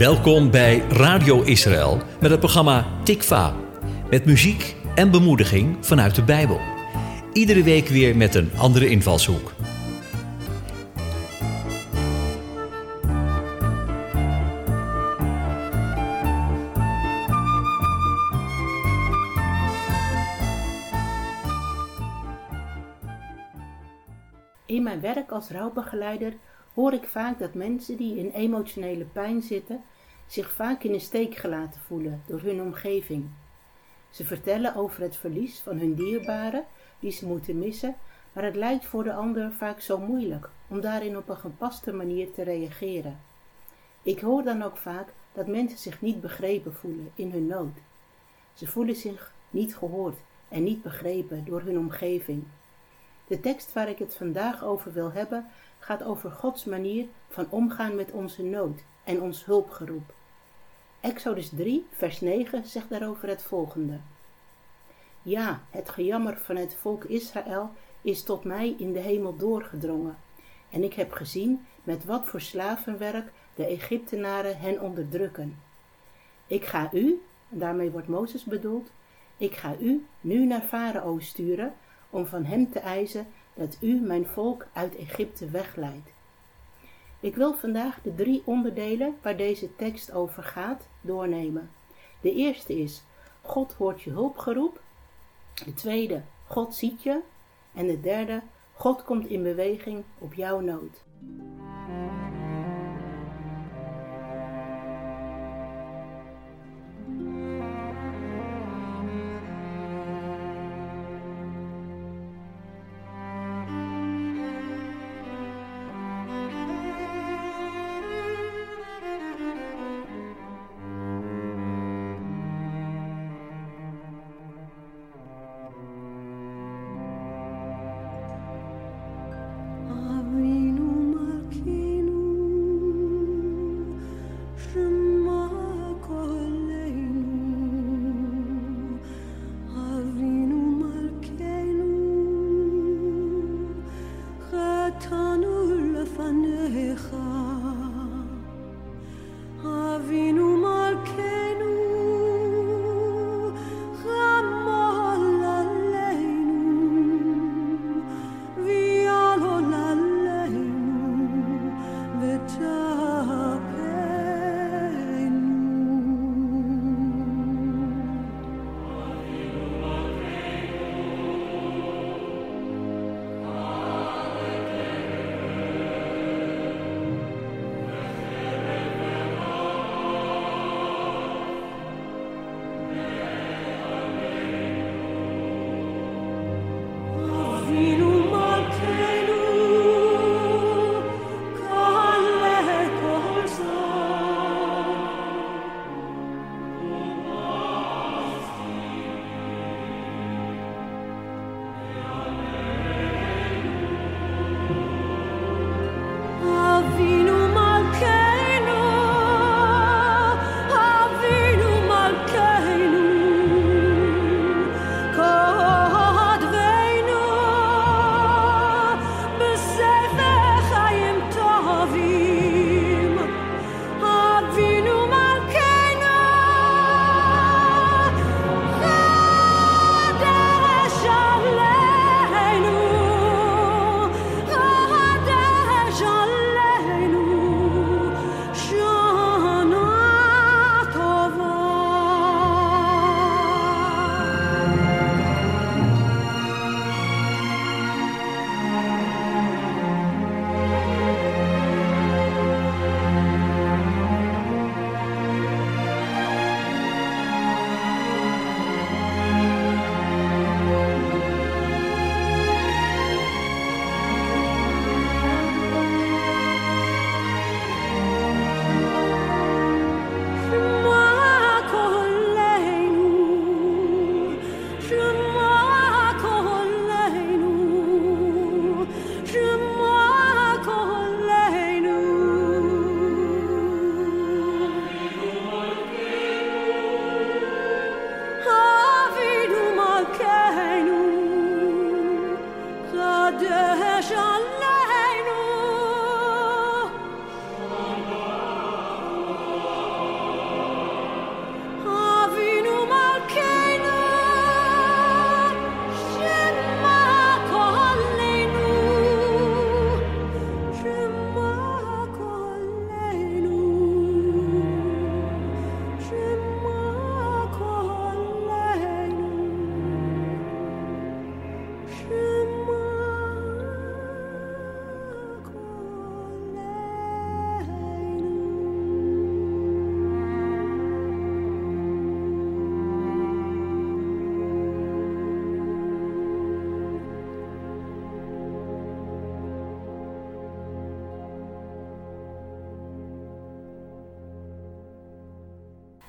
Welkom bij Radio Israël met het programma Tikva. Met muziek en bemoediging vanuit de Bijbel. Iedere week weer met een andere invalshoek. In mijn werk als rouwbegeleider hoor ik vaak dat mensen die in emotionele pijn zitten zich vaak in de steek gelaten voelen door hun omgeving. Ze vertellen over het verlies van hun dierbaren die ze moeten missen, maar het lijkt voor de ander vaak zo moeilijk om daarin op een gepaste manier te reageren. Ik hoor dan ook vaak dat mensen zich niet begrepen voelen in hun nood. Ze voelen zich niet gehoord en niet begrepen door hun omgeving. De tekst waar ik het vandaag over wil hebben gaat over Gods manier van omgaan met onze nood en ons hulpgeroep. Exodus 3, vers 9 zegt daarover het volgende. Ja, het gejammer van het volk Israël is tot mij in de hemel doorgedrongen. En ik heb gezien met wat voor slavenwerk de Egyptenaren hen onderdrukken. Ik ga u, daarmee wordt Mozes bedoeld, ik ga u nu naar Farao sturen om van hem te eisen dat u mijn volk uit Egypte wegleidt. Ik wil vandaag de drie onderdelen waar deze tekst over gaat doornemen. De eerste is God hoort je hulpgeroep. De tweede, God ziet je. En de derde, God komt in beweging op jouw nood.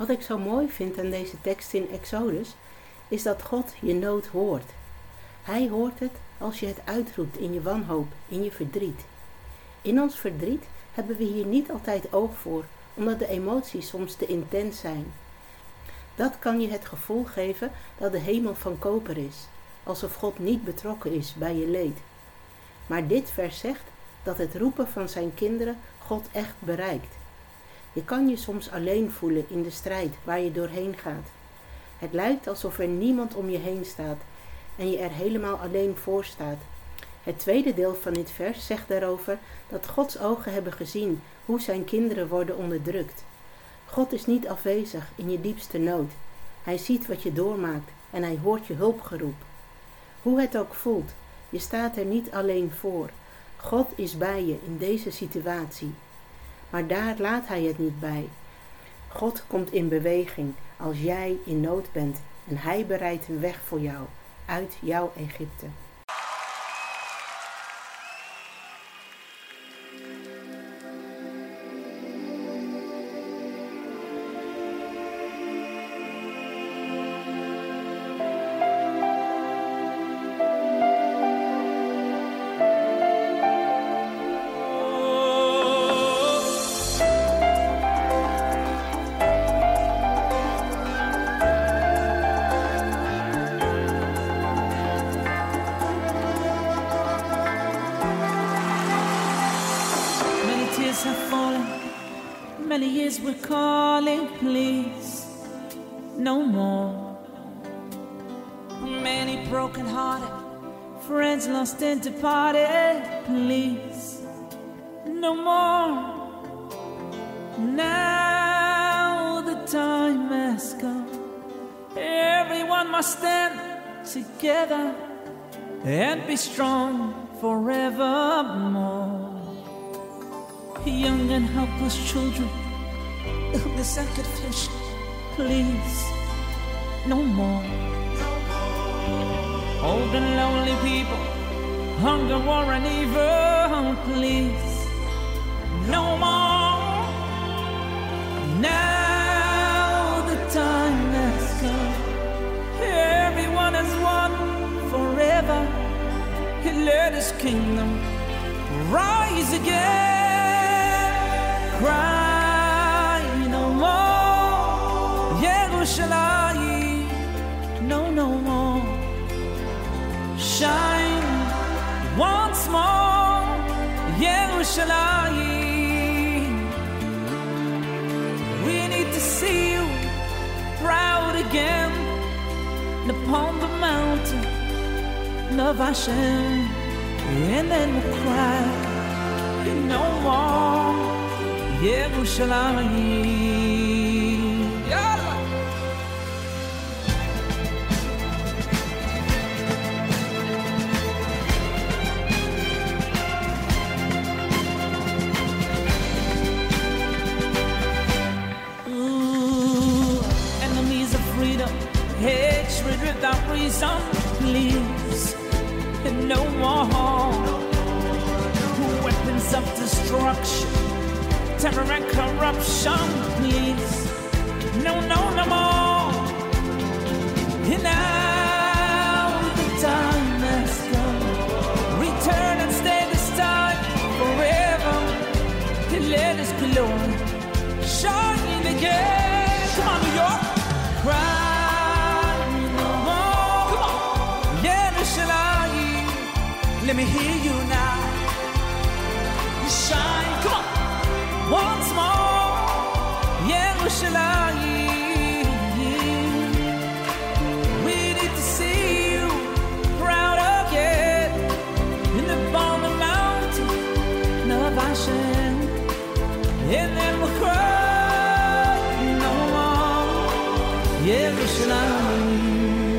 Wat ik zo mooi vind aan deze tekst in Exodus, is dat God je nood hoort. Hij hoort het als je het uitroept in je wanhoop, in je verdriet. In ons verdriet hebben we hier niet altijd oog voor, omdat de emoties soms te intens zijn. Dat kan je het gevoel geven dat de hemel van koper is, alsof God niet betrokken is bij je leed. Maar dit vers zegt dat het roepen van zijn kinderen God echt bereikt. Je kan je soms alleen voelen in de strijd waar je doorheen gaat. Het lijkt alsof er niemand om je heen staat en je er helemaal alleen voor staat. Het tweede deel van dit vers zegt daarover dat Gods ogen hebben gezien hoe zijn kinderen worden onderdrukt. God is niet afwezig in je diepste nood. Hij ziet wat je doormaakt en hij hoort je hulpgeroep. Hoe het ook voelt, je staat er niet alleen voor. God is bij je in deze situatie. Maar daar laat hij het niet bij. God komt in beweging als jij in nood bent en hij bereidt een weg voor jou uit jouw Egypte. Departed, please. No more. Now the time has come. Everyone must stand together and be strong forevermore. Young and helpless children, illness and confusion, please. No more. Old and lonely people hunger, war, and evil, please. No more. Now the time has come. Everyone has won forever. He let his kingdom rise again. Cry no more. Yerushalayim. No, no more. Shine Yerushalayim. We need to see you proud again upon the mountain of Hashem, and then we'll cry no more, Yerushalayim. Please. And no more weapons of destruction, terror and corruption, please. No, no, no more. And now more.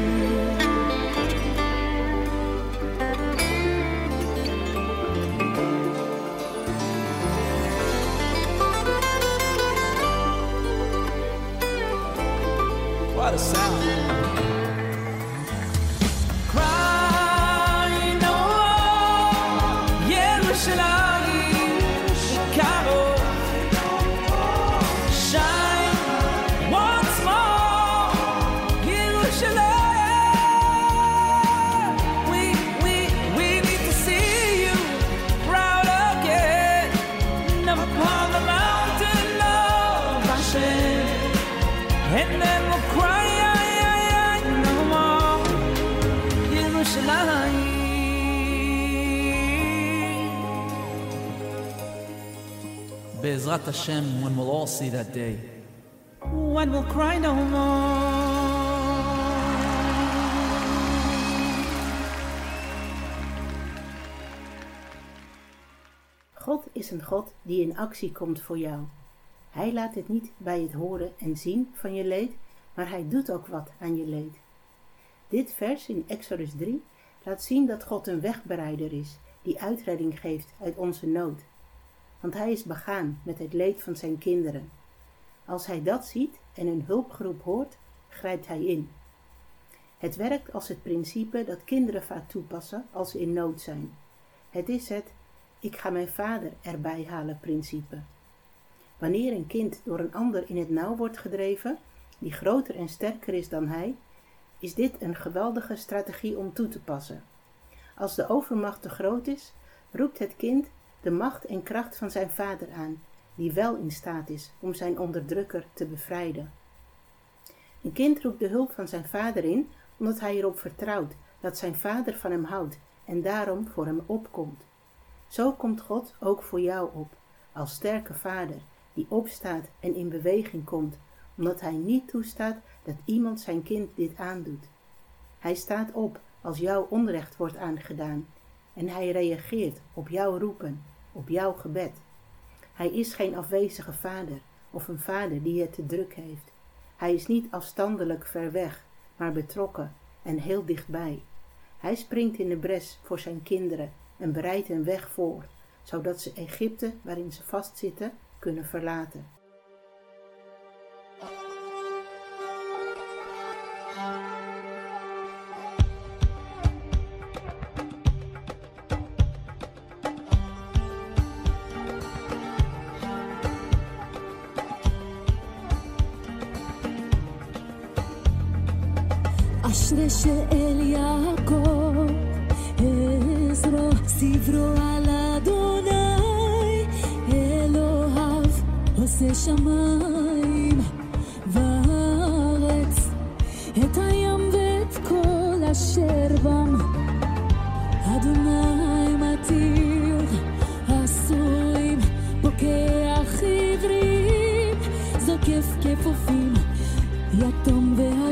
Be'ezrat Hashem, when we'll all see that day, when we'll cry no more. God is een God die in actie komt voor jou. Hij laat het niet bij het horen en zien van je leed, maar hij doet ook wat aan je leed. Dit vers in Exodus 3 laat zien dat God een wegbereider is die uitredding geeft uit onze nood. Want hij is begaan met het leed van zijn kinderen. Als hij dat ziet en een hulpgeroep hoort, grijpt hij in. Het werkt als het principe dat kinderen vaak toepassen als ze in nood zijn. Het is het ik ga mijn vader erbij halen principe. Wanneer een kind door een ander in het nauw wordt gedreven, die groter en sterker is dan hij, is dit een geweldige strategie om toe te passen. Als de overmacht te groot is, roept het kind de macht en kracht van zijn vader aan, die wel in staat is om zijn onderdrukker te bevrijden. Een kind roept de hulp van zijn vader in omdat hij erop vertrouwt dat zijn vader van hem houdt en daarom voor hem opkomt. Zo komt God ook voor jou op, als sterke vader, die opstaat en in beweging komt, omdat hij niet toestaat dat iemand zijn kind dit aandoet. Hij staat op als jouw onrecht wordt aangedaan en hij reageert op jouw roepen, op jouw gebed. Hij is geen afwezige vader of een vader die het te druk heeft. Hij is niet afstandelijk ver weg, maar betrokken en heel dichtbij. Hij springt in de bres voor zijn kinderen en bereidt een weg voor, zodat ze Egypte, waarin ze vastzitten, kunnen verlaten. עושה שמיים וארץ, את הים ואת כל אשר בם. אדוני מתיר אסורים, פוקח עברים, זוקף כפופים, יתום ואלמנה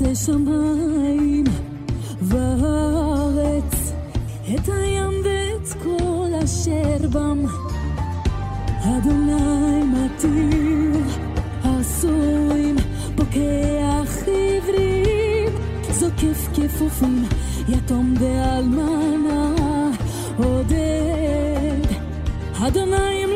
עושה שמיים וארץ, את הים ואת כל אשר בם. אדוני מתיר אסורים, פוקח עברים, זוקף כפופים, יתום ואלמנה עודד. אדוני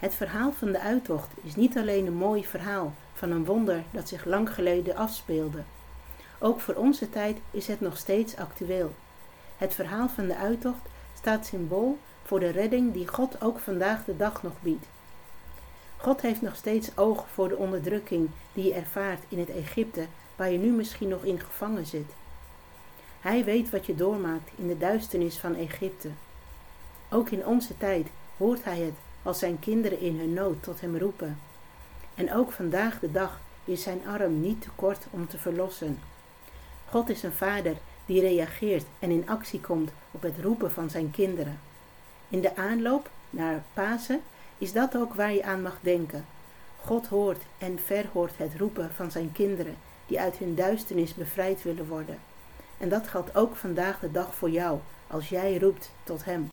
Het verhaal van de uittocht is niet alleen een mooi verhaal van een wonder dat zich lang geleden afspeelde. Ook voor onze tijd is het nog steeds actueel. Het verhaal van de uittocht staat symbool voor de redding die God ook vandaag de dag nog biedt. God heeft nog steeds oog voor de onderdrukking die je ervaart in het Egypte waar je nu misschien nog in gevangen zit. Hij weet wat je doormaakt in de duisternis van Egypte. Ook in onze tijd hoort hij het als zijn kinderen in hun nood tot hem roepen. En ook vandaag de dag is zijn arm niet te kort om te verlossen. God is een vader die reageert en in actie komt op het roepen van zijn kinderen. In de aanloop naar Pasen is dat ook waar je aan mag denken. God hoort en verhoort het roepen van zijn kinderen die uit hun duisternis bevrijd willen worden. En dat geldt ook vandaag de dag voor jou als jij roept tot hem.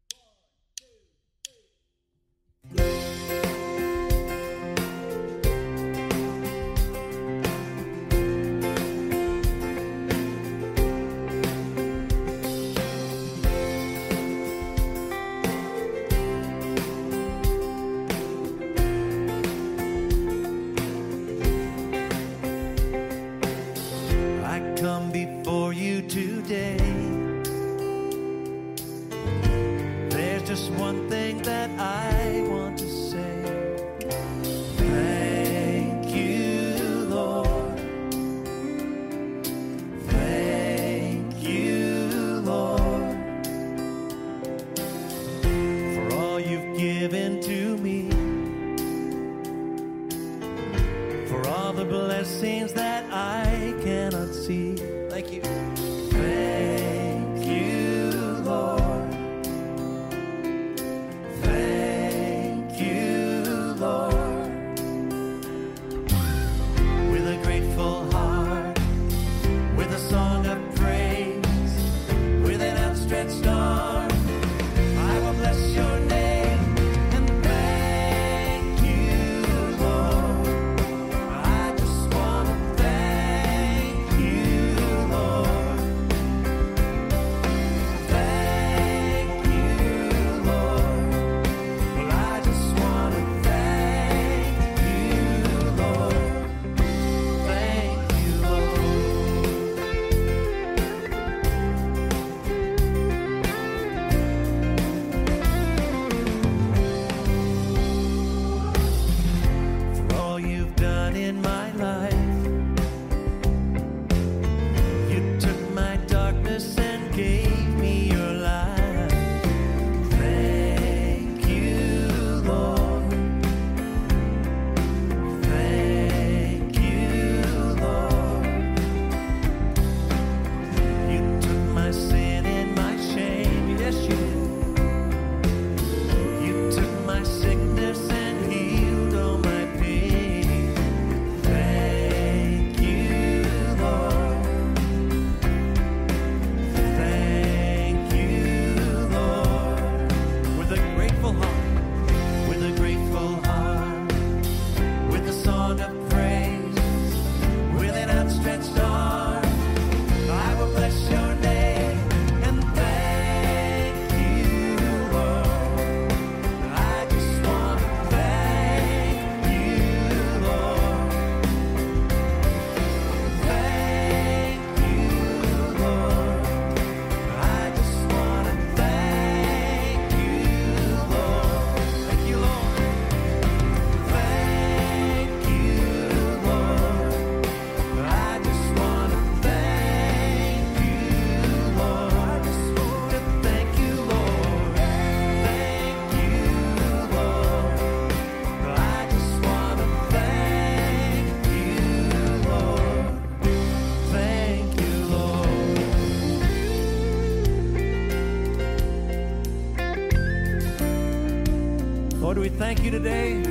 You today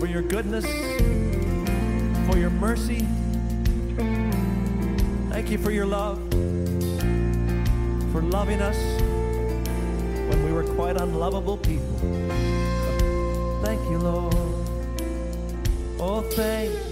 for your goodness, for your mercy. Thank you for your love, for loving us when we were quite unlovable people. Thank you, Lord. Oh, thank